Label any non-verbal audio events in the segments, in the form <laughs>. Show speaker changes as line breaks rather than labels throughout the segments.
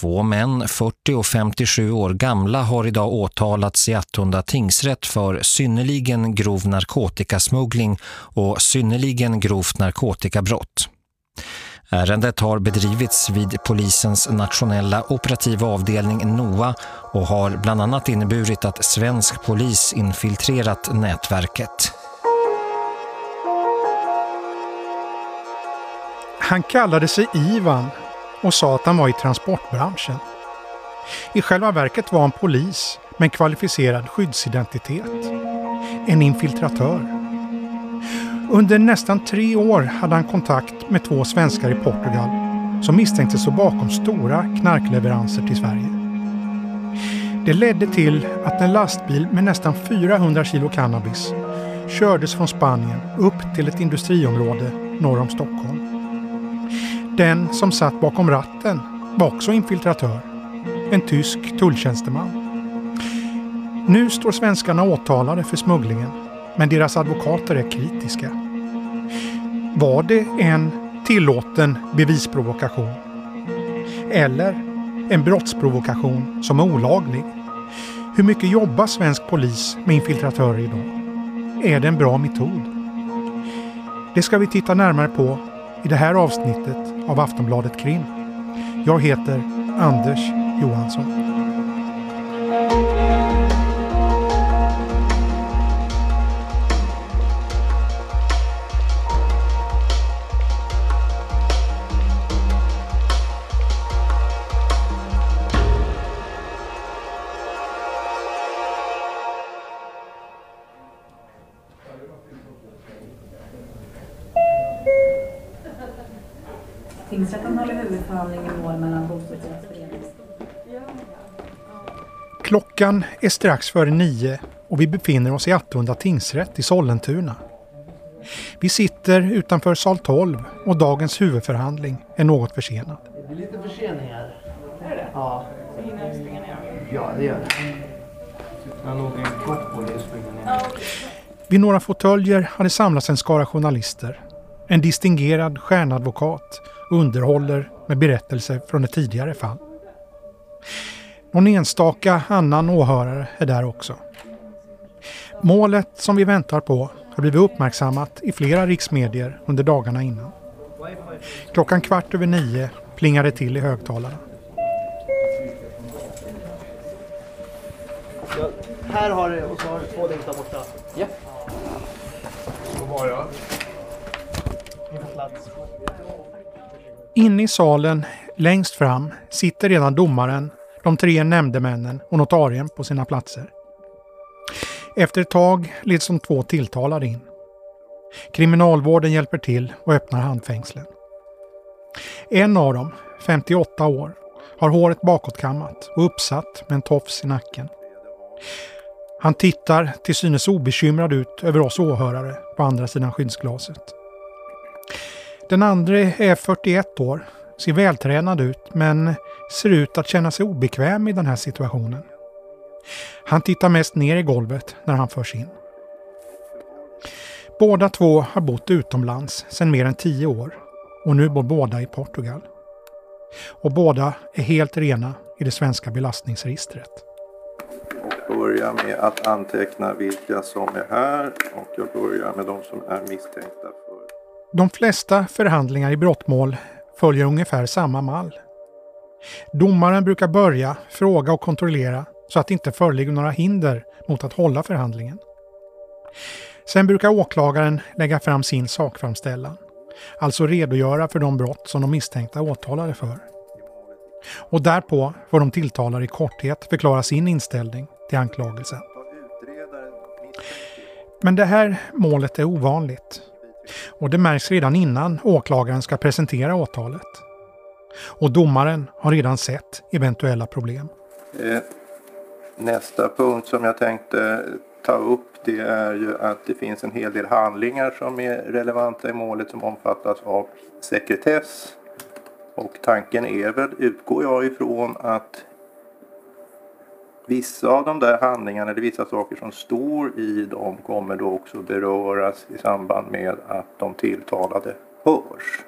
Två män, 40 och 57 år gamla, har idag åtalats i Attunda tingsrätt för synnerligen grov narkotikasmuggling och synnerligen grovt narkotikabrott. Ärendet har bedrivits vid polisens nationella operativa avdelning NOA och har bland annat inneburit att svensk polis infiltrerat nätverket.
Han kallade sig Ivan och sa att han var i transportbranschen. I själva verket var han polis med en kvalificerad skyddsidentitet. En infiltratör. Under nästan tre år hade han kontakt med två svenskar i Portugal som misstänktes stå bakom stora knarkleveranser till Sverige. Det ledde till att en lastbil med nästan 400 kilo cannabis kördes från Spanien upp till ett industriområde norr om Stockholm. Den som satt bakom ratten var också infiltratör. En tysk tulltjänsteman. Nu står svenskarna åtalade för smugglingen, men deras advokater är kritiska. Var det en tillåten bevisprovokation? Eller en brottsprovokation som är olaglig? Hur mycket jobbar svensk polis med infiltratörer idag? Är det en bra metod? Det ska vi titta närmare på i det här avsnittet av Aftonbladet Krim. Jag heter Anders Johansson. Klockan är strax före nio och vi befinner oss i Attunda tingsrätt i Sollentuna. Vi sitter utanför sal 12 och dagens huvudförhandling är något försenad.
Det blir lite förseningar.
Är det?
Ja,
Så hinner jag springa ner?
ja det gör det. Jag låg en kropp på det och springer ner.
Ja.
Vid några fåtöljer hade samlats en skara journalister. En distingerad stjärnadvokat underhåller med berättelser från ett tidigare fall. Någon enstaka annan åhörare är där också. Målet som vi väntar på har blivit uppmärksammat i flera riksmedier under dagarna innan. Klockan kvart över nio plingade till i högtalarna.
Här har du och så har du två längst där borta. Ja. Så var jag.
Inne i salen, längst fram, sitter redan domaren, de tre nämndemännen och notarien på sina platser. Efter ett tag leds de två tilltalade in. Kriminalvården hjälper till och öppnar handfängslen. En av dem, 58 år, har håret bakåtkammat och uppsatt med en tofs i nacken. Han tittar till synes obekymrad ut över oss åhörare på andra sidan skyddsglaset. Den andra är 41 år, ser vältränad ut men ser ut att känna sig obekväm i den här situationen. Han tittar mest ner i golvet när han förs in. Båda två har bott utomlands sedan mer än tio år och nu bor båda i Portugal. Och båda är helt rena i det svenska belastningsregistret.
och börjar med att anteckna vilka som är här och jag börjar med de som är misstänkta för
De flesta förhandlingar i brottmål följer ungefär samma mall. Domaren brukar börja fråga och kontrollera så att det inte föreligger några hinder mot att hålla förhandlingen. Sen brukar åklagaren lägga fram sin sakframställan, alltså redogöra för de brott som de misstänkta är åtalade för. Och därpå får de tilltalade i korthet förklara sin inställning till anklagelsen. Men det här målet är ovanligt. Och det märks redan innan åklagaren ska presentera åtalet. Och domaren har redan sett eventuella problem.
Eh, nästa punkt som jag tänkte ta upp det är ju att det finns en hel del handlingar som är relevanta i målet som omfattas av sekretess. Och tanken är väl, utgår jag ifrån, att vissa av de där handlingarna eller vissa saker som står i dem kommer då också beröras i samband med att de tilltalade hörs.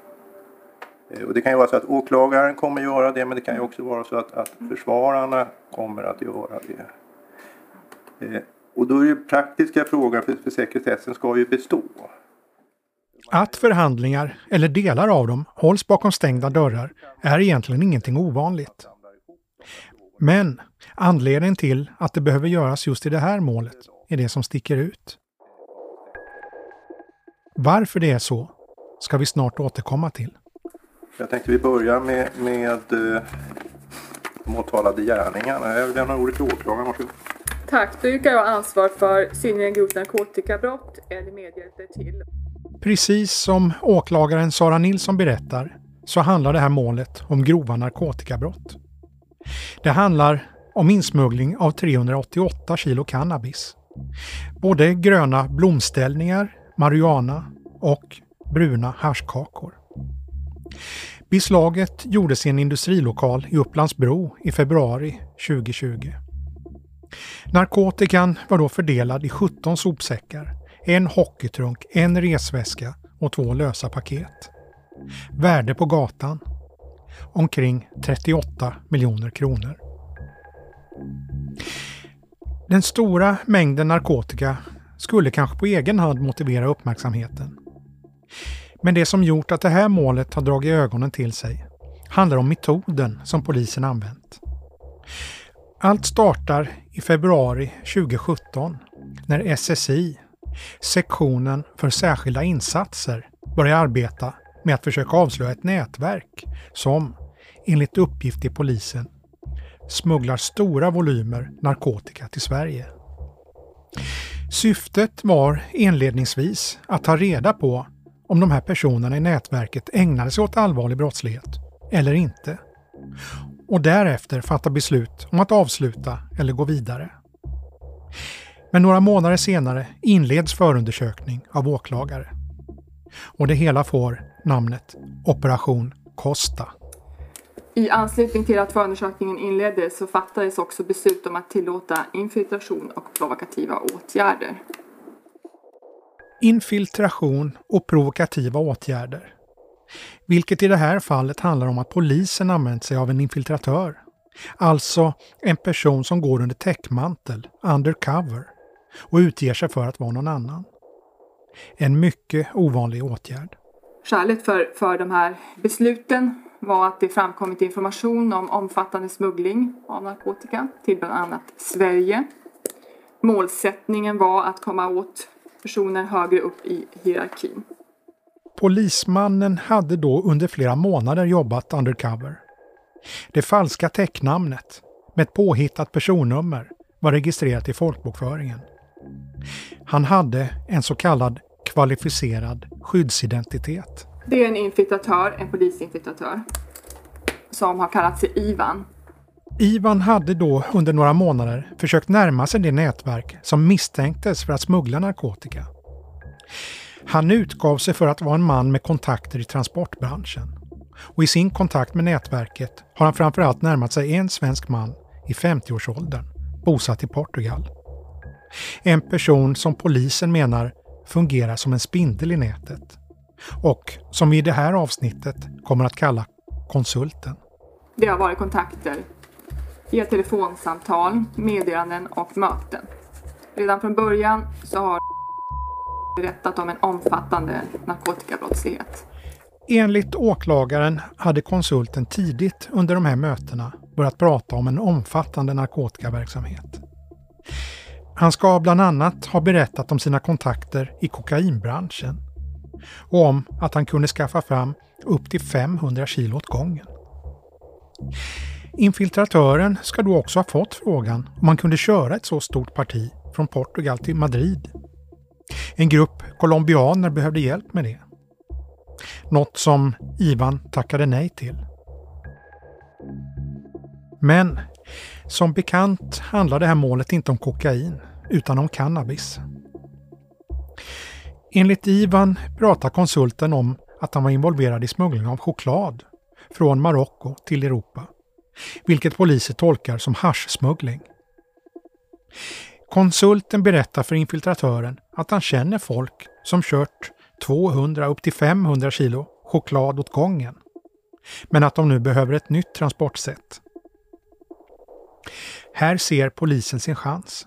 Eh, och det kan ju vara så att åklagaren kommer göra det men det kan ju också vara så att, att försvararna kommer att göra det. Eh, och då är ju praktiska frågan för, för sekretessen ska ju bestå.
Att förhandlingar, eller delar av dem, hålls bakom stängda dörrar är egentligen ingenting ovanligt. Men anledningen till att det behöver göras just i det här målet är det som sticker ut. Varför det är så ska vi snart återkomma till.
Jag tänkte vi börjar med, med eh, de åtalade gärningarna. Jag lämnar ordet till åklagaren. Varsågod.
Tack, då yrkar jag ansvar för synnerligen grovt narkotikabrott eller medhjälp till.
Precis som åklagaren Sara Nilsson berättar så handlar det här målet om grova narkotikabrott. Det handlar om insmuggling av 388 kilo cannabis. Både gröna blomställningar, marijuana och bruna haschkakor. Beslaget gjordes i en industrilokal i Upplandsbro i februari 2020. Narkotikan var då fördelad i 17 sopsäckar, en hockeytrunk, en resväska och två lösa paket. Värde på gatan? Omkring 38 miljoner kronor. Den stora mängden narkotika skulle kanske på egen hand motivera uppmärksamheten. Men det som gjort att det här målet har dragit ögonen till sig handlar om metoden som polisen använt. Allt startar i februari 2017 när SSI, sektionen för särskilda insatser, börjar arbeta med att försöka avslöja ett nätverk som, enligt uppgift till polisen, smugglar stora volymer narkotika till Sverige. Syftet var inledningsvis att ta reda på om de här personerna i nätverket ägnade sig åt allvarlig brottslighet eller inte. Och därefter fatta beslut om att avsluta eller gå vidare. Men några månader senare inleds förundersökning av åklagare. Och det hela får namnet Operation Costa.
I anslutning till att förundersökningen inleddes så fattades också beslut om att tillåta infiltration och provokativa åtgärder.
Infiltration och provokativa åtgärder. Vilket i det här fallet handlar om att polisen använt sig av en infiltratör. Alltså en person som går under täckmantel, undercover, och utger sig för att vara någon annan. En mycket ovanlig åtgärd.
Skälet för, för de här besluten var att det framkommit information om omfattande smuggling av narkotika till bland annat Sverige. Målsättningen var att komma åt personer högre upp i hierarkin.
Polismannen hade då under flera månader jobbat undercover. Det falska täcknamnet med ett påhittat personnummer var registrerat i folkbokföringen. Han hade en så kallad kvalificerad skyddsidentitet.
Det är en infiltratör, en polisinfiltratör, som har kallat sig Ivan.
Ivan hade då under några månader försökt närma sig det nätverk som misstänktes för att smuggla narkotika. Han utgav sig för att vara en man med kontakter i transportbranschen. Och i sin kontakt med nätverket har han framförallt närmat sig en svensk man i 50-årsåldern, bosatt i Portugal. En person som polisen menar fungerar som en spindel i nätet och som vi i det här avsnittet kommer att kalla konsulten.
Det har varit kontakter via telefonsamtal, meddelanden och möten. Redan från början så har <laughs> berättat om en omfattande narkotikabrottslighet.
Enligt åklagaren hade konsulten tidigt under de här mötena börjat prata om en omfattande narkotikaverksamhet. Han ska bland annat ha berättat om sina kontakter i kokainbranschen och om att han kunde skaffa fram upp till 500 kilo åt gången. Infiltratören ska då också ha fått frågan om han kunde köra ett så stort parti från Portugal till Madrid. En grupp colombianer behövde hjälp med det. Något som Ivan tackade nej till. Men som bekant handlar det här målet inte om kokain utan om cannabis. Enligt Ivan pratar konsulten om att han var involverad i smuggling av choklad från Marocko till Europa vilket poliser tolkar som haschsmuggling. Konsulten berättar för infiltratören att han känner folk som kört 200 upp till 500 kilo choklad åt gången. men att de nu behöver ett nytt transportsätt. Här ser polisen sin chans.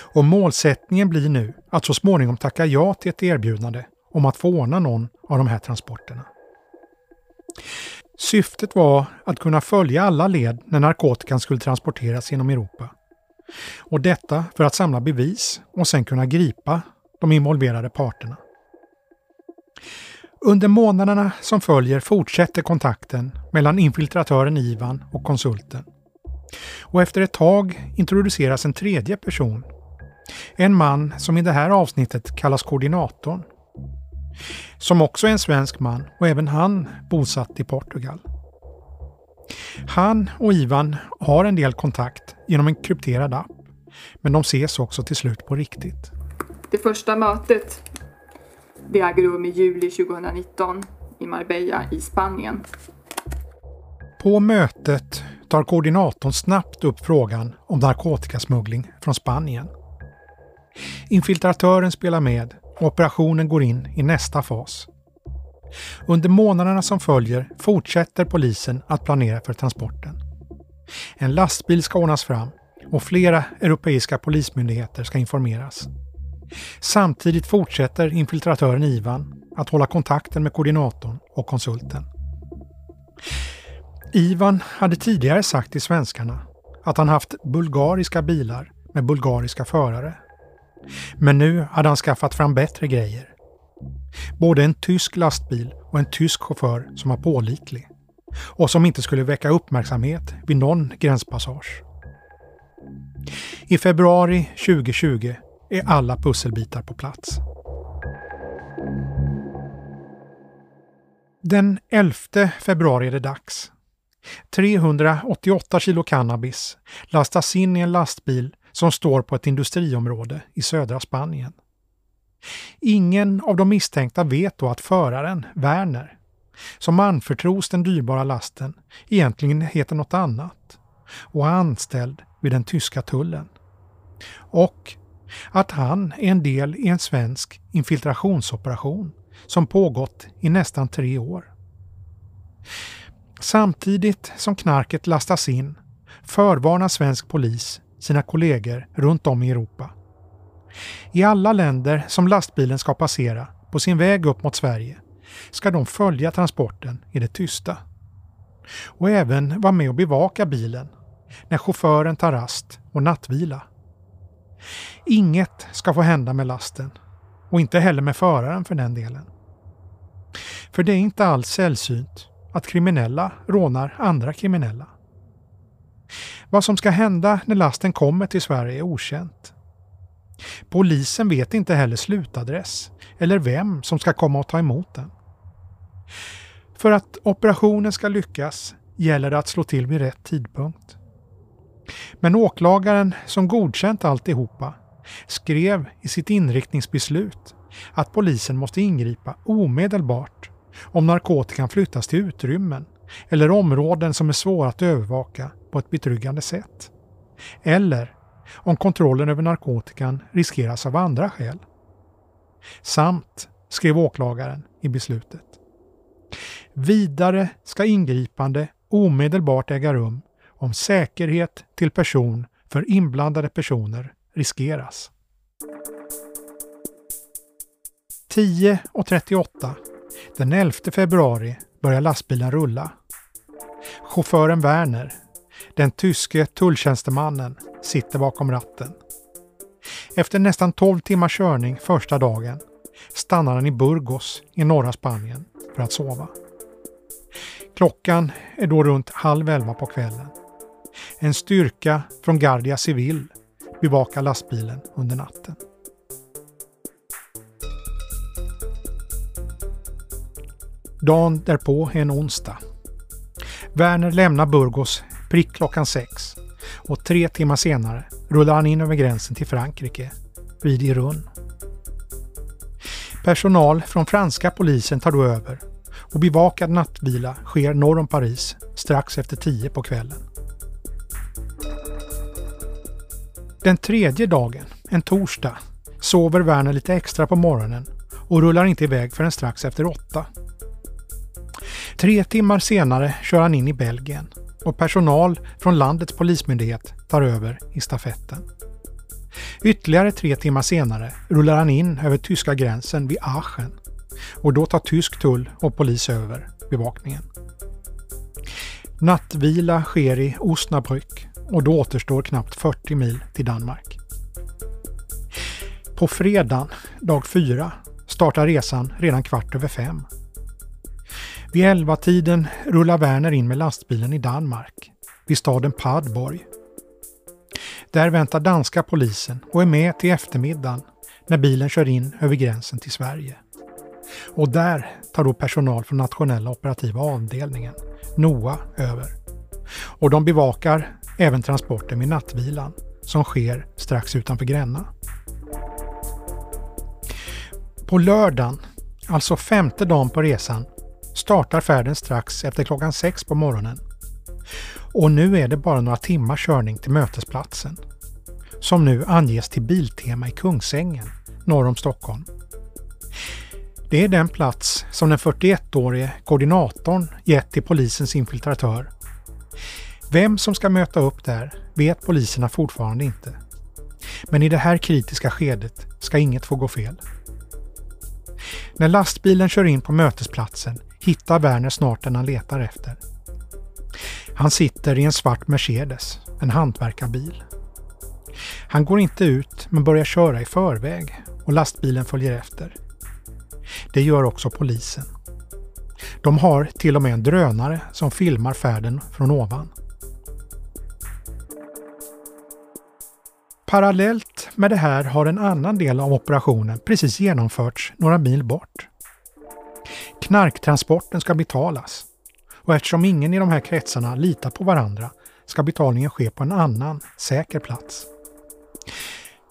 Och målsättningen blir nu att så småningom tacka ja till ett erbjudande om att få ordna någon av de här transporterna. Syftet var att kunna följa alla led när narkotikan skulle transporteras genom Europa. Och detta för att samla bevis och sen kunna gripa de involverade parterna. Under månaderna som följer fortsätter kontakten mellan infiltratören Ivan och konsulten. Och efter ett tag introduceras en tredje person. En man som i det här avsnittet kallas koordinatorn. Som också är en svensk man och även han bosatt i Portugal. Han och Ivan har en del kontakt genom en krypterad app. Men de ses också till slut på riktigt.
Det första mötet det äger rum i juli 2019 i Marbella i Spanien.
På mötet tar koordinatorn snabbt upp frågan om narkotikasmuggling från Spanien. Infiltratören spelar med operationen går in i nästa fas. Under månaderna som följer fortsätter polisen att planera för transporten. En lastbil ska ordnas fram och flera europeiska polismyndigheter ska informeras. Samtidigt fortsätter infiltratören Ivan att hålla kontakten med koordinatorn och konsulten. Ivan hade tidigare sagt till svenskarna att han haft bulgariska bilar med bulgariska förare. Men nu hade han skaffat fram bättre grejer. Både en tysk lastbil och en tysk chaufför som var pålitlig och som inte skulle väcka uppmärksamhet vid någon gränspassage. I februari 2020 är alla pusselbitar på plats. Den 11 februari är det dags. 388 kilo cannabis lastas in i en lastbil som står på ett industriområde i södra Spanien. Ingen av de misstänkta vet då att föraren, Werner, som anförtros den dyrbara lasten, egentligen heter något annat och är anställd vid den tyska tullen. Och att han är en del i en svensk infiltrationsoperation som pågått i nästan tre år. Samtidigt som knarket lastas in förvarnar svensk polis sina kollegor runt om i Europa. I alla länder som lastbilen ska passera på sin väg upp mot Sverige ska de följa transporten i det tysta. Och även vara med och bevaka bilen när chauffören tar rast och nattvila. Inget ska få hända med lasten och inte heller med föraren för den delen. För det är inte alls sällsynt att kriminella rånar andra kriminella. Vad som ska hända när lasten kommer till Sverige är okänt. Polisen vet inte heller slutadress eller vem som ska komma och ta emot den. För att operationen ska lyckas gäller det att slå till vid rätt tidpunkt. Men åklagaren som godkänt alltihopa skrev i sitt inriktningsbeslut att polisen måste ingripa omedelbart om narkotikan flyttas till utrymmen eller områden som är svåra att övervaka på ett betryggande sätt. Eller om kontrollen över narkotikan riskeras av andra skäl. Samt, skrev åklagaren i beslutet. Vidare ska ingripande omedelbart äga rum om säkerhet till person för inblandade personer riskeras. 10.38 den 11 februari börjar lastbilen rulla. Chauffören Werner, den tyske tulltjänstemannen, sitter bakom ratten. Efter nästan 12 timmars körning första dagen stannar han i Burgos i norra Spanien för att sova. Klockan är då runt halv elva på kvällen. En styrka från Guardia Civil bevakar lastbilen under natten. Dagen därpå är en onsdag. Werner lämnar Burgos prick klockan sex och tre timmar senare rullar han in över gränsen till Frankrike, vid Irun. Personal från franska polisen tar då över och bevakad nattvila sker norr om Paris strax efter tio på kvällen. Den tredje dagen, en torsdag, sover Werner lite extra på morgonen och rullar inte iväg förrän strax efter åtta. Tre timmar senare kör han in i Belgien och personal från landets polismyndighet tar över i stafetten. Ytterligare tre timmar senare rullar han in över tyska gränsen vid Aachen och då tar tysk tull och polis över bevakningen. Nattvila sker i Osnabrück och då återstår knappt 40 mil till Danmark. På fredagen, dag fyra, startar resan redan kvart över fem. Vid elva tiden rullar Werner in med lastbilen i Danmark, vid staden Padborg. Där väntar danska polisen och är med till eftermiddagen när bilen kör in över gränsen till Sverige. Och där tar då personal från nationella operativa avdelningen, NOA, över. Och de bevakar även transporten vid nattvilan som sker strax utanför Gränna. På lördagen, alltså femte dagen på resan, startar färden strax efter klockan sex på morgonen. Och nu är det bara några timmars körning till mötesplatsen. Som nu anges till Biltema i Kungsängen, norr om Stockholm. Det är den plats som den 41-årige koordinatorn gett till polisens infiltratör. Vem som ska möta upp där vet poliserna fortfarande inte. Men i det här kritiska skedet ska inget få gå fel. När lastbilen kör in på mötesplatsen hittar Werner snart den han letar efter. Han sitter i en svart Mercedes, en hantverkarbil. Han går inte ut men börjar köra i förväg och lastbilen följer efter. Det gör också polisen. De har till och med en drönare som filmar färden från ovan. Parallellt med det här har en annan del av operationen precis genomförts några mil bort. Knarktransporten ska betalas och eftersom ingen i de här kretsarna litar på varandra ska betalningen ske på en annan, säker plats.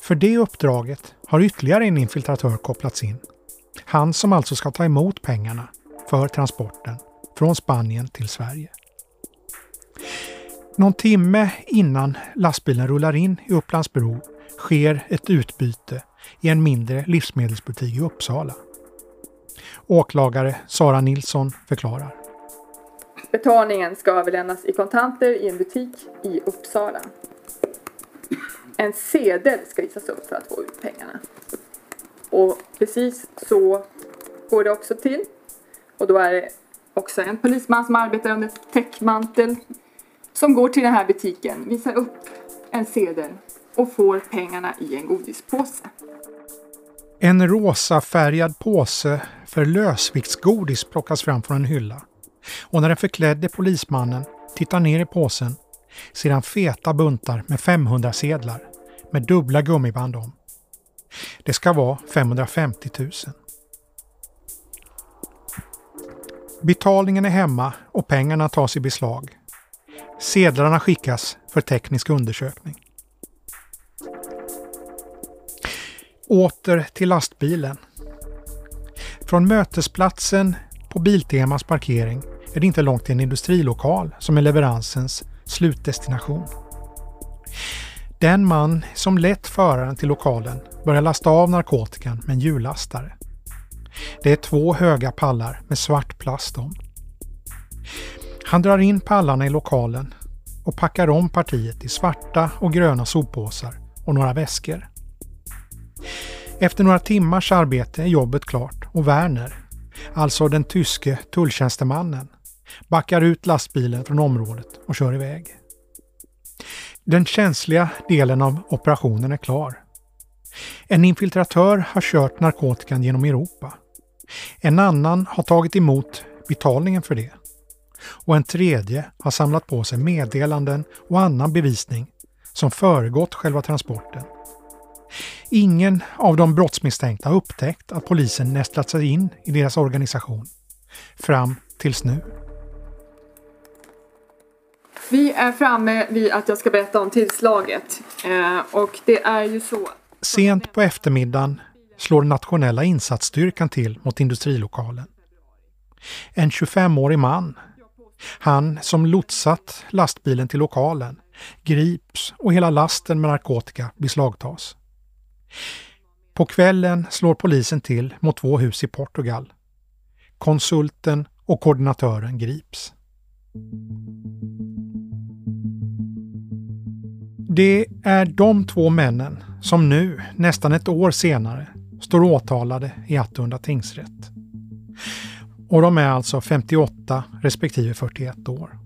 För det uppdraget har ytterligare en infiltratör kopplats in. Han som alltså ska ta emot pengarna för transporten från Spanien till Sverige. Någon timme innan lastbilen rullar in i Upplandsbro sker ett utbyte i en mindre livsmedelsbutik i Uppsala. Åklagare Sara Nilsson förklarar.
Betalningen ska överlämnas i kontanter i en butik i Uppsala. En sedel ska visas upp för att få ut pengarna. Och precis så går det också till. Och då är det också en polisman som arbetar under täckmantel som går till den här butiken, visar upp en sedel och får pengarna i en godispåse.
En rosa färgad påse för lösviktsgodis plockas fram från en hylla. Och när den förklädde polismannen tittar ner i påsen ser han feta buntar med 500-sedlar med dubbla gummiband om. Det ska vara 550 000. Betalningen är hemma och pengarna tas i beslag. Sedlarna skickas för teknisk undersökning. Åter till lastbilen. Från mötesplatsen på Biltemas parkering är det inte långt till en industrilokal som är leveransens slutdestination. Den man som lett föraren till lokalen börjar lasta av narkotikan med en hjullastare. Det är två höga pallar med svart plast om. Han drar in pallarna i lokalen och packar om partiet i svarta och gröna soppåsar och några väskor. Efter några timmars arbete är jobbet klart och Werner, alltså den tyske tulltjänstemannen, backar ut lastbilen från området och kör iväg. Den känsliga delen av operationen är klar. En infiltratör har kört narkotikan genom Europa. En annan har tagit emot betalningen för det. Och en tredje har samlat på sig meddelanden och annan bevisning som föregått själva transporten. Ingen av de brottsmisstänkta har upptäckt att polisen nästlat sig in i deras organisation. Fram tills nu.
Vi är framme vid att jag ska berätta om tillslaget. Eh, och det är ju så...
Sent på eftermiddagen slår nationella insatsstyrkan till mot industrilokalen. En 25-årig man, han som lotsat lastbilen till lokalen, grips och hela lasten med narkotika beslagtas. På kvällen slår polisen till mot två hus i Portugal. Konsulten och koordinatören grips. Det är de två männen som nu, nästan ett år senare, står åtalade i Attunda tingsrätt. Och de är alltså 58 respektive 41 år.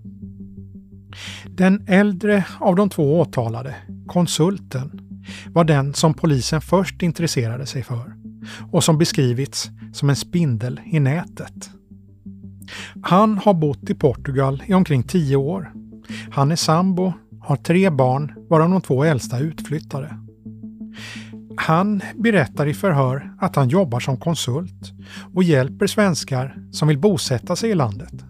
Den äldre av de två åtalade, konsulten, var den som polisen först intresserade sig för och som beskrivits som en spindel i nätet. Han har bott i Portugal i omkring tio år. Han är sambo, har tre barn varav de två äldsta utflyttade. Han berättar i förhör att han jobbar som konsult och hjälper svenskar som vill bosätta sig i landet.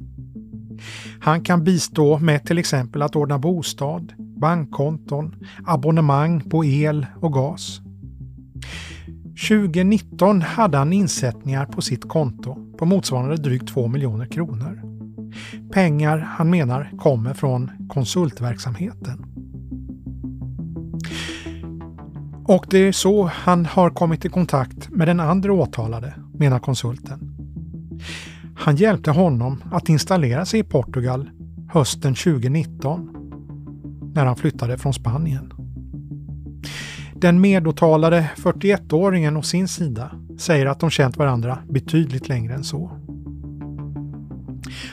Han kan bistå med till exempel att ordna bostad, bankkonton, abonnemang på el och gas. 2019 hade han insättningar på sitt konto på motsvarande drygt 2 miljoner kronor. Pengar han menar kommer från konsultverksamheten. Och det är så han har kommit i kontakt med den andra åtalade, menar konsulten. Han hjälpte honom att installera sig i Portugal hösten 2019 när han flyttade från Spanien. Den medåtalade 41-åringen å sin sida säger att de känt varandra betydligt längre än så.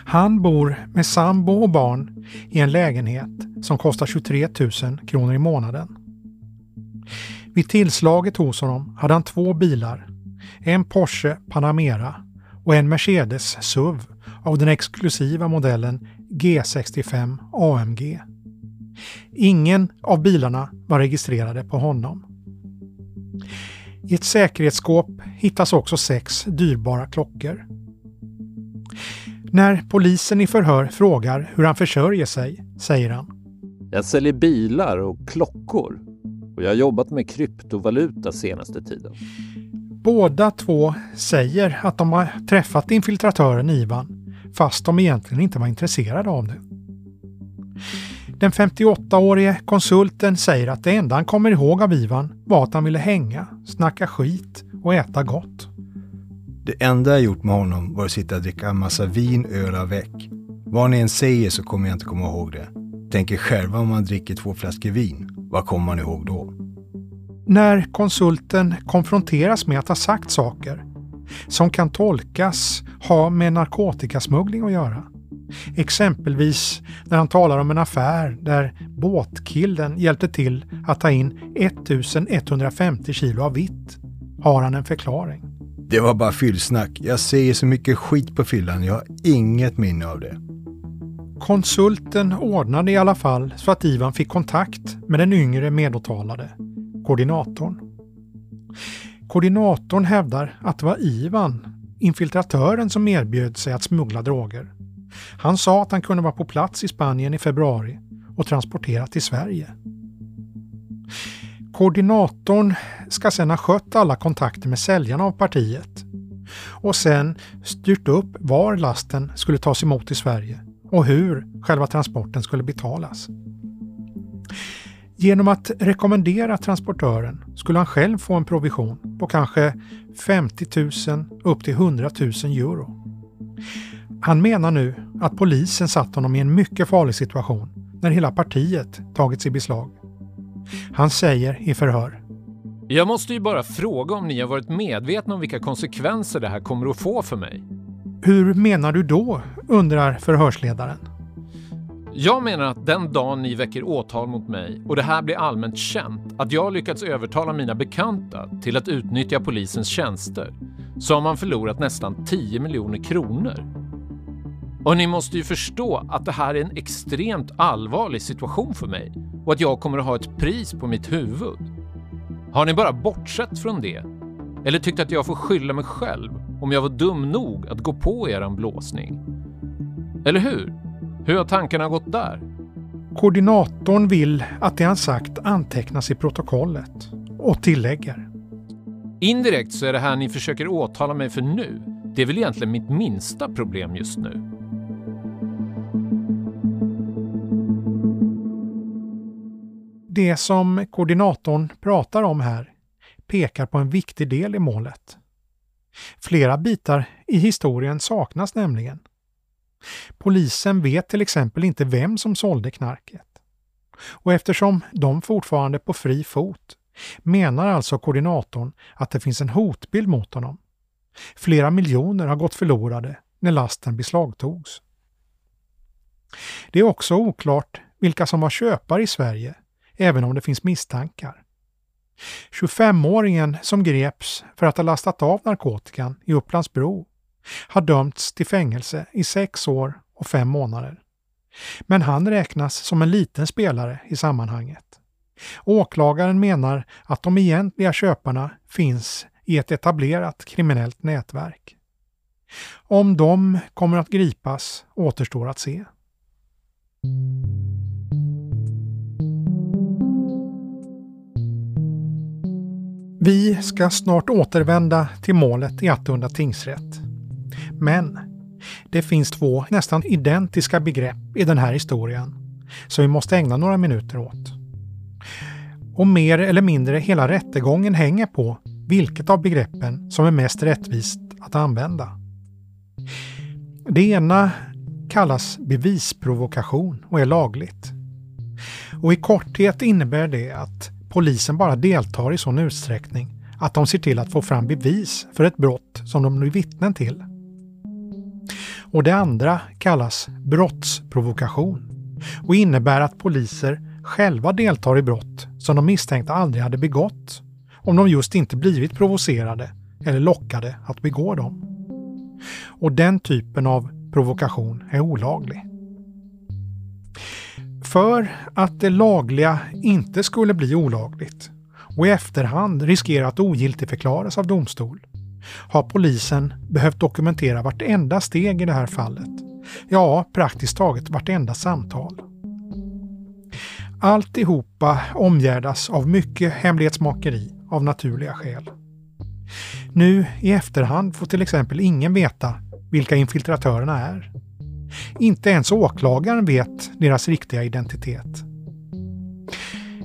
Han bor med sambo och barn i en lägenhet som kostar 23 000 kronor i månaden. Vid tillslaget hos honom hade han två bilar. En Porsche Panamera och en Mercedes SUV av den exklusiva modellen G65 AMG. Ingen av bilarna var registrerade på honom. I ett säkerhetsskåp hittas också sex dyrbara klockor. När polisen i förhör frågar hur han försörjer sig säger han
Jag säljer bilar och klockor och jag har jobbat med kryptovaluta senaste tiden.
Båda två säger att de har träffat infiltratören Ivan fast de egentligen inte var intresserade av det. Den 58-årige konsulten säger att det enda han kommer ihåg av Ivan var att han ville hänga, snacka skit och äta gott.
Det enda jag gjort med honom var att sitta och dricka en massa vin, öl och väck. Vad ni än säger så kommer jag inte komma ihåg det. Tänker själva om man dricker två flaskor vin, vad kommer man ihåg då?
När konsulten konfronteras med att ha sagt saker som kan tolkas ha med narkotikasmuggling att göra. Exempelvis när han talar om en affär där båtkillen hjälpte till att ta in 1150 kilo av vitt har han en förklaring.
Det var bara fyllsnack. Jag säger så mycket skit på fyllan. Jag har inget minne av det.
Konsulten ordnade i alla fall så att Ivan fick kontakt med den yngre medåtalade, koordinatorn. Koordinatorn hävdar att det var Ivan, infiltratören, som erbjöd sig att smuggla droger. Han sa att han kunde vara på plats i Spanien i februari och transportera till Sverige. Koordinatorn ska sedan ha skött alla kontakter med säljarna av partiet och sen styrt upp var lasten skulle tas emot i Sverige och hur själva transporten skulle betalas. Genom att rekommendera transportören skulle han själv få en provision på kanske 50 000 upp till 100 000 euro. Han menar nu att polisen satt honom i en mycket farlig situation när hela partiet tagits i beslag. Han säger i förhör.
Jag måste ju bara fråga om ni har varit medvetna om vilka konsekvenser det här kommer att få för mig.
Hur menar du då? undrar förhörsledaren.
Jag menar att den dagen ni väcker åtal mot mig och det här blir allmänt känt att jag lyckats övertala mina bekanta till att utnyttja polisens tjänster så har man förlorat nästan 10 miljoner kronor. Och ni måste ju förstå att det här är en extremt allvarlig situation för mig och att jag kommer att ha ett pris på mitt huvud. Har ni bara bortsett från det? Eller tyckt att jag får skylla mig själv om jag var dum nog att gå på eran blåsning? Eller hur? Hur har tankarna gått där?
Koordinatorn vill att det han sagt antecknas i protokollet och tillägger.
Indirekt så är det här ni försöker åtala mig för nu, det är väl egentligen mitt minsta problem just nu.
Det som koordinatorn pratar om här pekar på en viktig del i målet. Flera bitar i historien saknas nämligen. Polisen vet till exempel inte vem som sålde knarket. Och eftersom de fortfarande är på fri fot menar alltså koordinatorn att det finns en hotbild mot honom. Flera miljoner har gått förlorade när lasten beslagtogs. Det är också oklart vilka som var köpare i Sverige, även om det finns misstankar. 25-åringen som greps för att ha lastat av narkotikan i Upplandsbro har dömts till fängelse i sex år och fem månader. Men han räknas som en liten spelare i sammanhanget. Åklagaren menar att de egentliga köparna finns i ett etablerat kriminellt nätverk. Om de kommer att gripas återstår att se. Vi ska snart återvända till målet i Attunda tingsrätt. Men det finns två nästan identiska begrepp i den här historien som vi måste ägna några minuter åt. Och mer eller mindre hela rättegången hänger på vilket av begreppen som är mest rättvist att använda. Det ena kallas bevisprovokation och är lagligt. Och i korthet innebär det att polisen bara deltar i sån utsträckning att de ser till att få fram bevis för ett brott som de blir vittnen till. Och det andra kallas brottsprovokation och innebär att poliser själva deltar i brott som de misstänkta aldrig hade begått om de just inte blivit provocerade eller lockade att begå dem. Och den typen av provokation är olaglig. För att det lagliga inte skulle bli olagligt och i efterhand riskera att ogiltigförklaras av domstol har polisen behövt dokumentera vartenda steg i det här fallet. Ja, praktiskt taget vartenda samtal. Alltihopa omgärdas av mycket hemlighetsmakeri av naturliga skäl. Nu i efterhand får till exempel ingen veta vilka infiltratörerna är. Inte ens åklagaren vet deras riktiga identitet.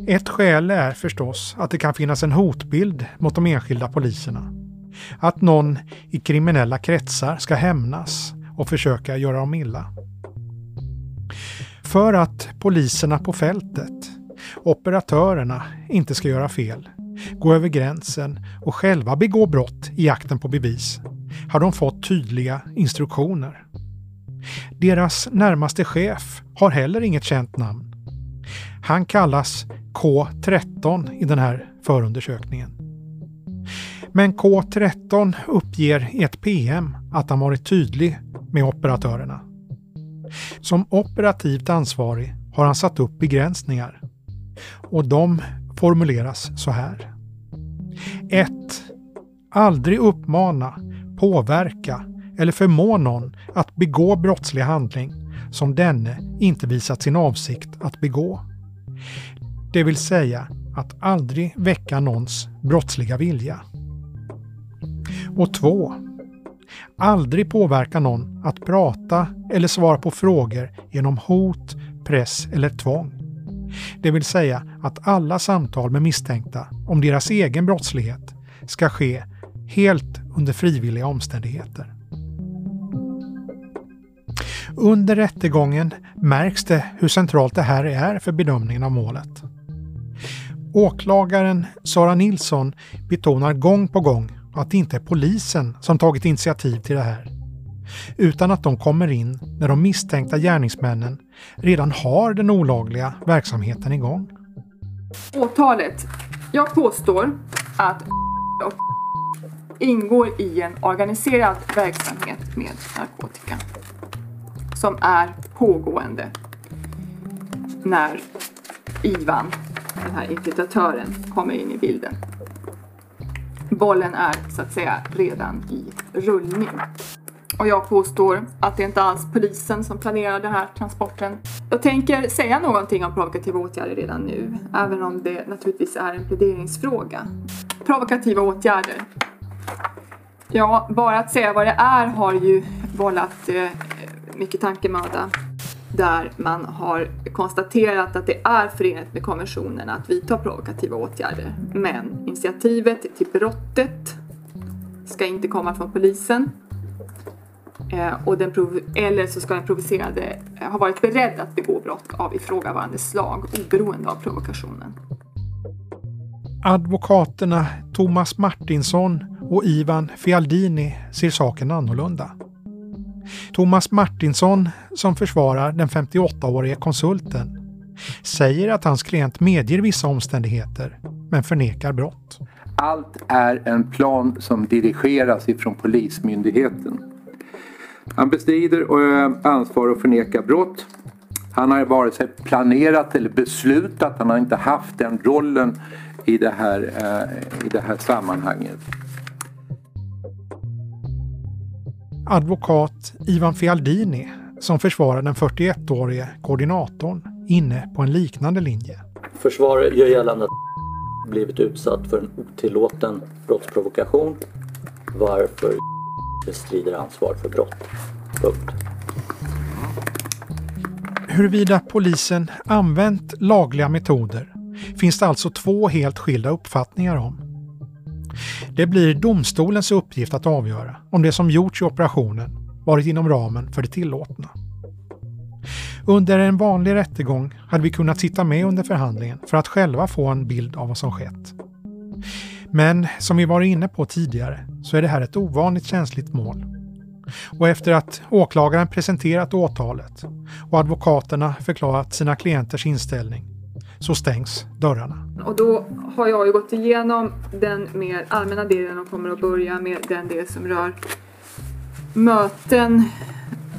Ett skäl är förstås att det kan finnas en hotbild mot de enskilda poliserna. Att någon i kriminella kretsar ska hämnas och försöka göra dem illa. För att poliserna på fältet, operatörerna, inte ska göra fel, gå över gränsen och själva begå brott i jakten på bevis har de fått tydliga instruktioner. Deras närmaste chef har heller inget känt namn. Han kallas K13 i den här förundersökningen. Men K13 uppger i ett PM att han varit tydlig med operatörerna. Som operativt ansvarig har han satt upp begränsningar. Och de formuleras så här. 1. Aldrig uppmana, påverka eller förmå någon att begå brottslig handling som denne inte visat sin avsikt att begå. Det vill säga att aldrig väcka någons brottsliga vilja. Och 2. Aldrig påverka någon att prata eller svara på frågor genom hot, press eller tvång. Det vill säga att alla samtal med misstänkta om deras egen brottslighet ska ske helt under frivilliga omständigheter. Under rättegången märks det hur centralt det här är för bedömningen av målet. Åklagaren Sara Nilsson betonar gång på gång att det inte är polisen som tagit initiativ till det här. Utan att de kommer in när de misstänkta gärningsmännen redan har den olagliga verksamheten igång.
Åtalet. Jag påstår att och ingår i en organiserad verksamhet med narkotika som är pågående när Ivan, den här infiltratören, kommer in i bilden. Bollen är så att säga redan i rullning. Och jag påstår att det inte alls polisen som planerar den här transporten. Jag tänker säga någonting om provokativa åtgärder redan nu, även om det naturligtvis är en pläderingsfråga. Provokativa åtgärder. Ja, bara att säga vad det är har ju vållat eh, mycket tankemöda där man har konstaterat att det är förenligt med konventionen att vidta provokativa åtgärder. Men initiativet till brottet ska inte komma från polisen eh, och den eller så ska den provocerade eh, ha varit beredd att begå brott av ifrågavarande slag oberoende av provokationen.
Advokaterna Thomas Martinsson och Ivan Fialdini ser saken annorlunda. Thomas Martinsson, som försvarar den 58-årige konsulten, säger att hans klient medger vissa omständigheter men förnekar brott.
Allt är en plan som dirigeras ifrån Polismyndigheten. Han bestrider eh, ansvar och förnekar brott. Han har vare sig planerat eller beslutat, han har inte haft den rollen i det här, eh, i det här sammanhanget.
Advokat Ivan Fialdini, som försvarar den 41-årige koordinatorn, inne på en liknande linje.
Försvaret gör gällande att blivit utsatt för en otillåten brottsprovokation varför bestrider ansvar för brott. Punkt.
Huruvida polisen använt lagliga metoder finns det alltså två helt skilda uppfattningar om. Det blir domstolens uppgift att avgöra om det som gjorts i operationen varit inom ramen för det tillåtna. Under en vanlig rättegång hade vi kunnat sitta med under förhandlingen för att själva få en bild av vad som skett. Men som vi varit inne på tidigare så är det här ett ovanligt känsligt mål. Och efter att åklagaren presenterat åtalet och advokaterna förklarat sina klienters inställning så stängs dörrarna.
Och då har jag ju gått igenom den mer allmänna delen och kommer att börja med den del som rör möten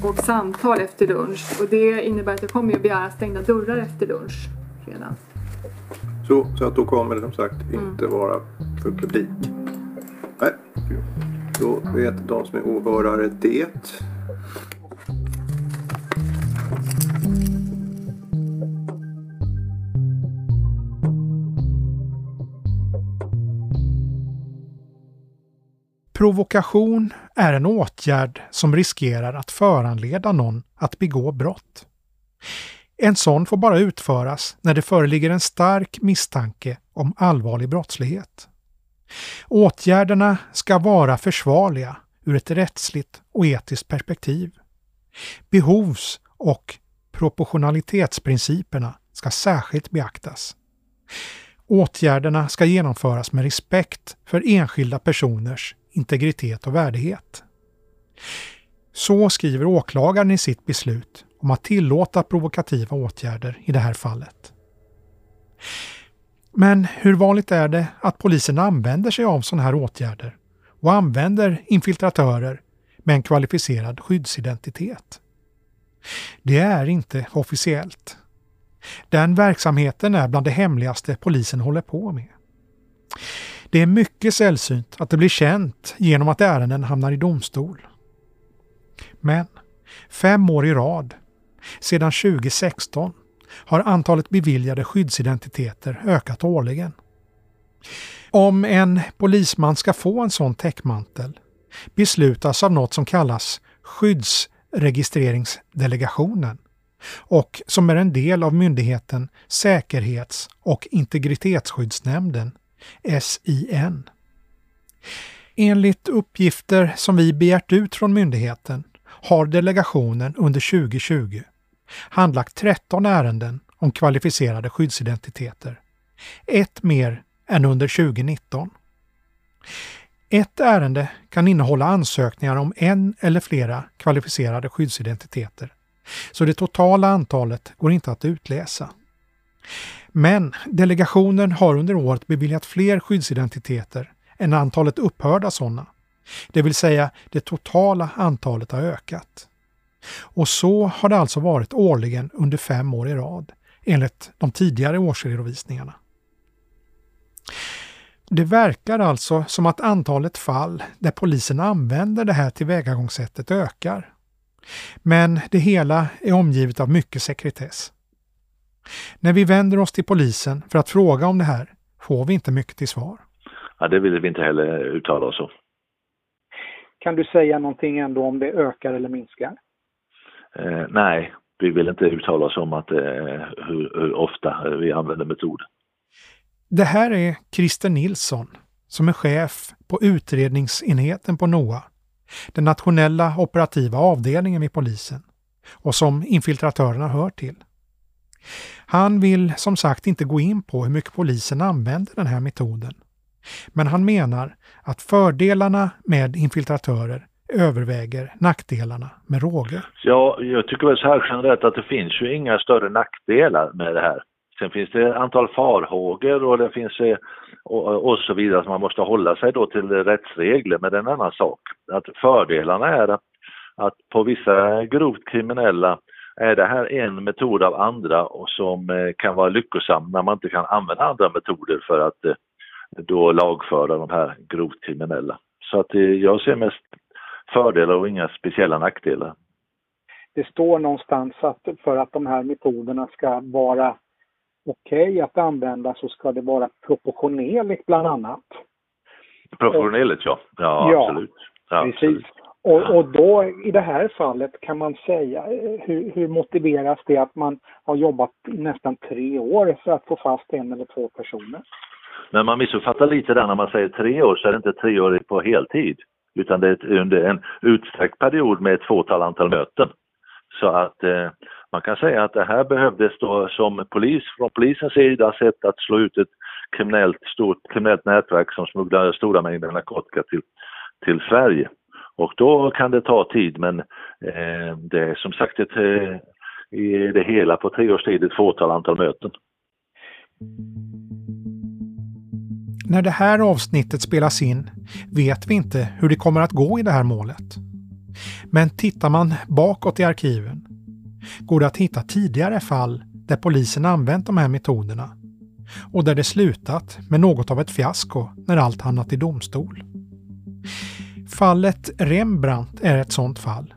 och samtal efter lunch. Och det innebär att jag kommer att begära stängda dörrar efter lunch redan.
Så, så att då kommer det som sagt inte mm. vara för publik? Nej, då vet de som är åhörare det.
Provokation är en åtgärd som riskerar att föranleda någon att begå brott. En sån får bara utföras när det föreligger en stark misstanke om allvarlig brottslighet. Åtgärderna ska vara försvarliga ur ett rättsligt och etiskt perspektiv. Behovs och proportionalitetsprinciperna ska särskilt beaktas. Åtgärderna ska genomföras med respekt för enskilda personers integritet och värdighet. Så skriver åklagaren i sitt beslut om att tillåta provokativa åtgärder i det här fallet. Men hur vanligt är det att polisen använder sig av sådana här åtgärder och använder infiltratörer med en kvalificerad skyddsidentitet? Det är inte officiellt. Den verksamheten är bland det hemligaste polisen håller på med. Det är mycket sällsynt att det blir känt genom att ärenden hamnar i domstol. Men fem år i rad, sedan 2016, har antalet beviljade skyddsidentiteter ökat årligen. Om en polisman ska få en sån täckmantel beslutas av något som kallas skyddsregistreringsdelegationen och som är en del av myndigheten Säkerhets och integritetsskyddsnämnden SIN. Enligt uppgifter som vi begärt ut från myndigheten har delegationen under 2020 handlagt 13 ärenden om kvalificerade skyddsidentiteter. Ett mer än under 2019. Ett ärende kan innehålla ansökningar om en eller flera kvalificerade skyddsidentiteter, så det totala antalet går inte att utläsa. Men delegationen har under året beviljat fler skyddsidentiteter än antalet upphörda sådana. Det vill säga det totala antalet har ökat. Och så har det alltså varit årligen under fem år i rad, enligt de tidigare årsredovisningarna. Det verkar alltså som att antalet fall där polisen använder det här tillvägagångssättet ökar. Men det hela är omgivet av mycket sekretess. När vi vänder oss till polisen för att fråga om det här får vi inte mycket till svar.
Ja, det vill vi inte heller uttala oss om.
Kan du säga någonting ändå om det ökar eller minskar?
Eh, nej, vi vill inte uttala oss om att, eh, hur, hur, ofta vi använder metoden.
Det här är Christer Nilsson som är chef på utredningsenheten på NOA den nationella operativa avdelningen vid polisen och som infiltratörerna hör till. Han vill som sagt inte gå in på hur mycket polisen använder den här metoden. Men han menar att fördelarna med infiltratörer överväger nackdelarna med råge.
Ja, jag tycker väl så här generellt att det finns ju inga större nackdelar med det här. Sen finns det ett antal farhågor och det finns eh, och, och så vidare. Så man måste hålla sig då till rättsregler, men det är en annan sak. Att fördelarna är att, att på vissa grovt kriminella är det här en metod av andra och som eh, kan vara lyckosam när man inte kan använda andra metoder för att eh, då lagföra de här grovt kriminella. Så att jag ser mest fördelar och inga speciella nackdelar.
Det står någonstans att för att de här metoderna ska vara okej okay att använda så ska det vara proportionerligt bland annat.
Proportionerligt ja, ja, ja absolut. Ja,
precis. Absolut. Och, och då i det här fallet kan man säga, eh, hur, hur motiveras det att man har jobbat nästan tre år för att få fast en eller två personer?
Men man missuppfattar lite där när man säger tre år så är det inte tre år på heltid utan det är under en utsträckt period med ett fåtal antal möten. Så att eh, man kan säga att det här behövdes då som polis, från polisens sida sätt att slå ut ett kriminellt, stort kriminellt nätverk som smugglar stora mängder narkotika till, till Sverige. Och då kan det ta tid men eh, det är som sagt ett, eh, i det hela på tre års tid ett fåtal antal möten.
När det här avsnittet spelas in vet vi inte hur det kommer att gå i det här målet. Men tittar man bakåt i arkiven går det att hitta tidigare fall där polisen använt de här metoderna och där det slutat med något av ett fiasko när allt hamnat i domstol. Fallet Rembrandt är ett sådant fall.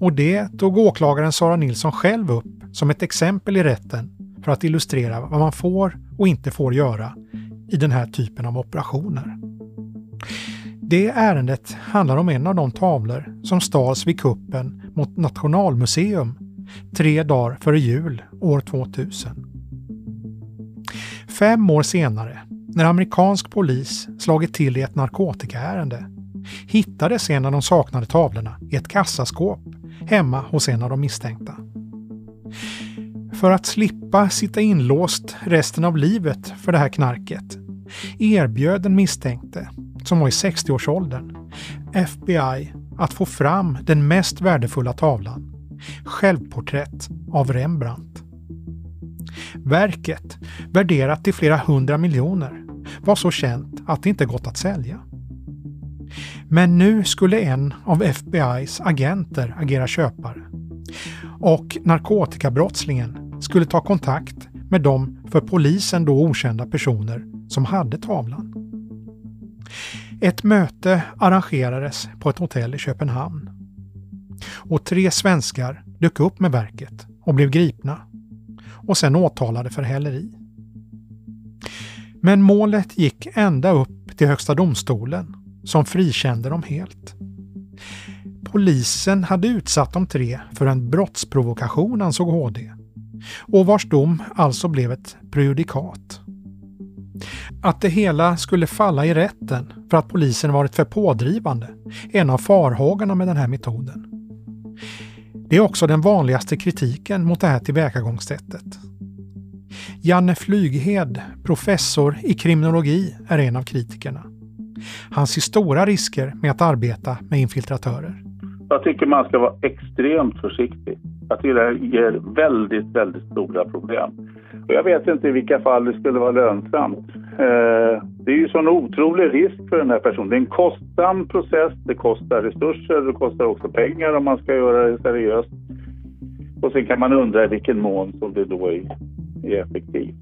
Och det tog åklagaren Sara Nilsson själv upp som ett exempel i rätten för att illustrera vad man får och inte får göra i den här typen av operationer. Det ärendet handlar om en av de tavlor som stals vid kuppen mot Nationalmuseum tre dagar före jul år 2000. Fem år senare, när amerikansk polis slagit till i ett narkotikaärende, hittades en av de saknade tavlorna i ett kassaskåp hemma hos en av de misstänkta. För att slippa sitta inlåst resten av livet för det här knarket erbjöd den misstänkte, som var i 60-årsåldern, FBI att få fram den mest värdefulla tavlan, Självporträtt av Rembrandt. Verket, värderat till flera hundra miljoner, var så känt att det inte gått att sälja. Men nu skulle en av FBIs agenter agera köpare. Och narkotikabrottslingen skulle ta kontakt med de för polisen då okända personer som hade tavlan. Ett möte arrangerades på ett hotell i Köpenhamn. Och tre svenskar dök upp med verket och blev gripna och sen åtalade för häleri. Men målet gick ända upp till Högsta domstolen som frikände dem helt. Polisen hade utsatt de tre för en brottsprovokation ansåg HD och vars dom alltså blev ett prejudikat. Att det hela skulle falla i rätten för att polisen varit för pådrivande är en av farhågorna med den här metoden. Det är också den vanligaste kritiken mot det här tillvägagångssättet. Janne Flyghed, professor i kriminologi, är en av kritikerna. Han ser stora risker med att arbeta med infiltratörer.
Jag tycker man ska vara extremt försiktig. Jag tycker det ger väldigt, väldigt stora problem. Och jag vet inte i vilka fall det skulle vara lönsamt. Eh, det är ju sån otrolig risk för den här personen. Det är en kostsam process, det kostar resurser, det kostar också pengar om man ska göra det seriöst. Och sen kan man undra i vilken mån som det då är, är effektivt.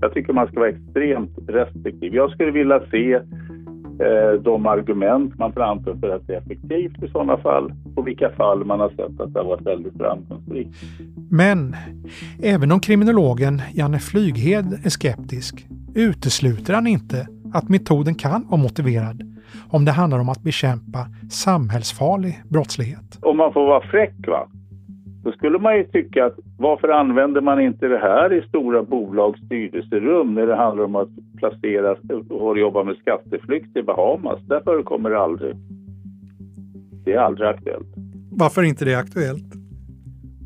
Jag tycker man ska vara extremt restriktiv. Jag skulle vilja se de argument man framför för att det är effektivt i sådana fall och vilka fall man har sett att det har varit väldigt framgångsrikt.
Men även om kriminologen Janne Flyghed är skeptisk utesluter han inte att metoden kan vara motiverad om det handlar om att bekämpa samhällsfarlig brottslighet.
Om man får vara fräck va, då skulle man ju tycka att varför använder man inte det här i stora bolags styrelserum när det handlar om att placera och jobba med skatteflykt i Bahamas? Där förekommer det aldrig. Det är aldrig aktuellt.
Varför inte det är aktuellt?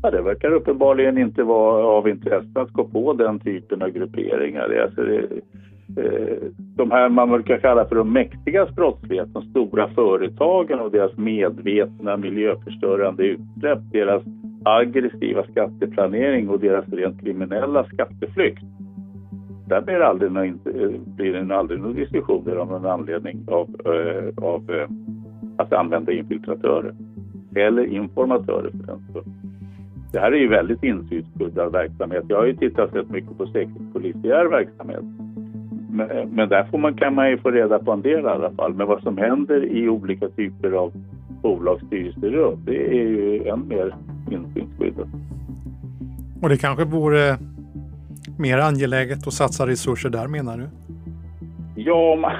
Ja, det verkar uppenbarligen inte vara av intresse att gå på den typen av grupperingar. Alltså det, eh, de här man brukar kalla för de mäktigas brottslighet, de stora företagen och deras medvetna miljöförstörande utsläpp, deras aggressiva skatteplanering och deras rent kriminella skatteflykt. Där blir det aldrig någon, eh, blir det aldrig någon diskussioner om någon anledning av, eh, av eh, att använda infiltratörer. Eller informatörer för den skull. Det här är ju väldigt insynsskyddad verksamhet. Jag har ju tittat rätt mycket på säkerhetspolisiär verksamhet. Men, eh, men där får man, kan man ju få reda på en del i alla fall. Men vad som händer i olika typer av bolagsstyrelserum, det är ju än mer insynsskyddat.
Och det kanske vore mer angeläget att satsa resurser där menar du?
Ja, om man,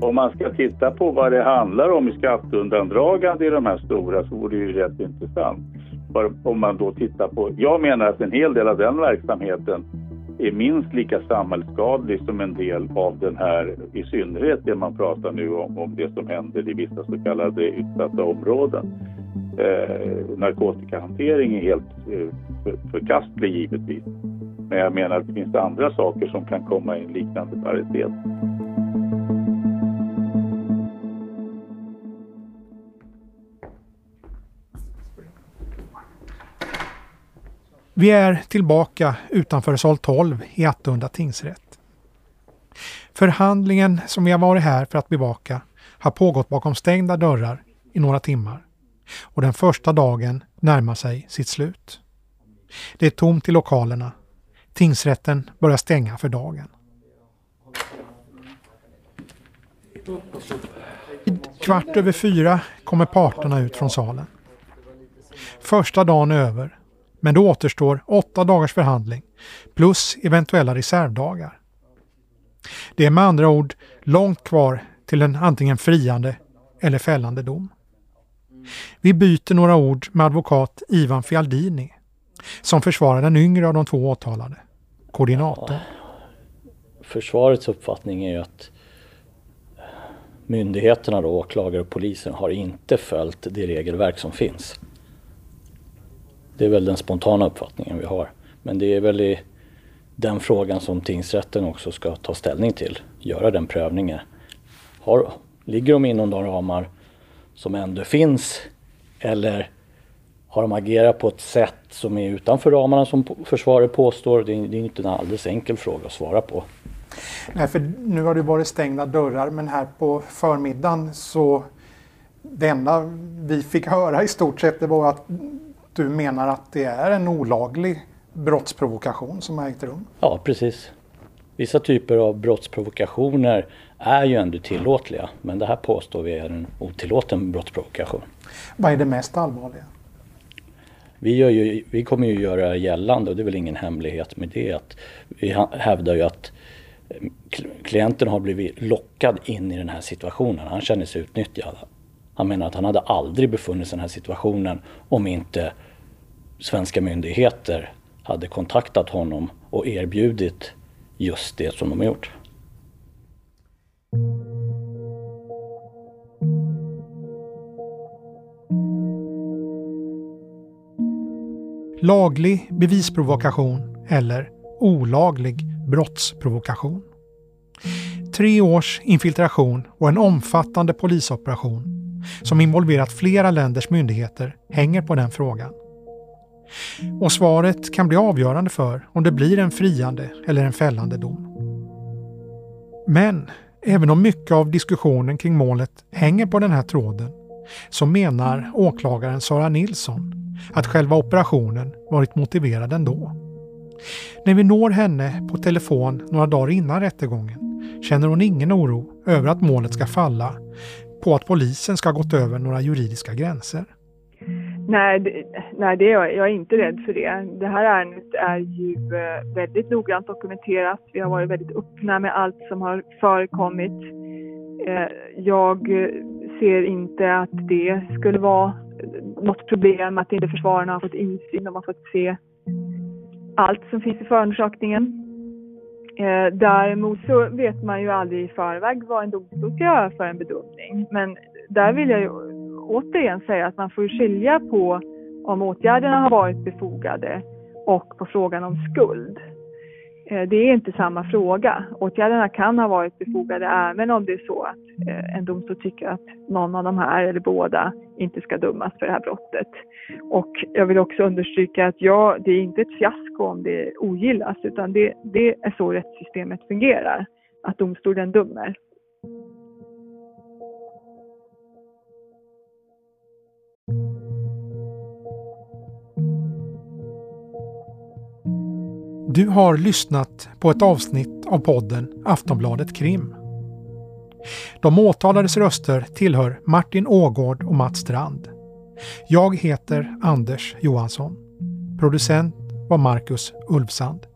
om man ska titta på vad det handlar om i skatteundandragande i de här stora så vore det ju rätt intressant. För om man då tittar på, jag menar att en hel del av den verksamheten är minst lika samhällsskadlig som en del av den här, i synnerhet det man pratar nu om, om det som händer i vissa så kallade utsatta områden. Eh, narkotikahantering är helt eh, för, förkastlig givetvis. Men jag menar att det finns andra saker som kan komma i en liknande paritet.
Vi är tillbaka utanför sal 12 i Attunda tingsrätt. Förhandlingen som vi har varit här för att bevaka har pågått bakom stängda dörrar i några timmar och den första dagen närmar sig sitt slut. Det är tomt i lokalerna. Tingsrätten börjar stänga för dagen. Kvart över fyra kommer parterna ut från salen. Första dagen är över men det återstår åtta dagars förhandling plus eventuella reservdagar. Det är med andra ord långt kvar till en antingen friande eller fällande dom. Vi byter några ord med advokat Ivan Fialdini som försvarar den yngre av de två åtalade, koordinator.
Försvarets uppfattning är ju att myndigheterna, då, åklagare och polisen, har inte följt det regelverk som finns. Det är väl den spontana uppfattningen vi har. Men det är väl i den frågan som tingsrätten också ska ta ställning till, göra den prövningen. Har, ligger de inom de ramar som ändå finns eller har de agerat på ett sätt som är utanför ramarna som försvaret påstår? Det är, det är inte en alldeles enkel fråga att svara på.
Nej, för nu har det varit stängda dörrar men här på förmiddagen så det enda vi fick höra i stort sett det var att du menar att det är en olaglig brottsprovokation som har ägt rum?
Ja, precis. Vissa typer av brottsprovokationer är ju ändå tillåtliga men det här påstår vi är en otillåten brottsprovokation.
Vad är det mest allvarliga?
Vi, ju, vi kommer ju göra gällande, och det är väl ingen hemlighet med det, att vi hävdar ju att eh, klienten har blivit lockad in i den här situationen. Han känner sig utnyttjad. Han menar att han hade aldrig befunnit sig i den här situationen om inte svenska myndigheter hade kontaktat honom och erbjudit just det som de har gjort.
Laglig bevisprovokation eller olaglig brottsprovokation. Tre års infiltration och en omfattande polisoperation som involverat flera länders myndigheter hänger på den frågan. Och svaret kan bli avgörande för om det blir en friande eller en fällande dom. Men även om mycket av diskussionen kring målet hänger på den här tråden så menar åklagaren Sara Nilsson att själva operationen varit motiverad ändå. När vi når henne på telefon några dagar innan rättegången känner hon ingen oro över att målet ska falla på att polisen ska ha gått över några juridiska gränser.
Nej, det, nej det är jag, jag är inte rädd för det. Det här ärendet är ju eh, väldigt noggrant dokumenterat. Vi har varit väldigt öppna med allt som har förekommit. Eh, jag eh, ser inte att det skulle vara något problem att inte försvararna har fått insyn. De har fått se allt som finns i förundersökningen. Däremot så vet man ju aldrig i förväg vad en domstol ska göra för en bedömning. Men där vill jag ju återigen säga att man får skilja på om åtgärderna har varit befogade och på frågan om skuld. Eh, det är inte samma fråga. Åtgärderna kan ha varit befogade även om det är så att eh, en domstol tycker att någon av de här eller båda inte ska dömas för det här brottet. Och jag vill också understryka att ja, det är inte ett fiasko om det ogillas utan det, det är så rättssystemet fungerar, att domstolen dömer.
Du har lyssnat på ett avsnitt av podden Aftonbladet Krim. De åtalades röster tillhör Martin Ågård och Mats Strand. Jag heter Anders Johansson. Producent var Marcus Ulfsand.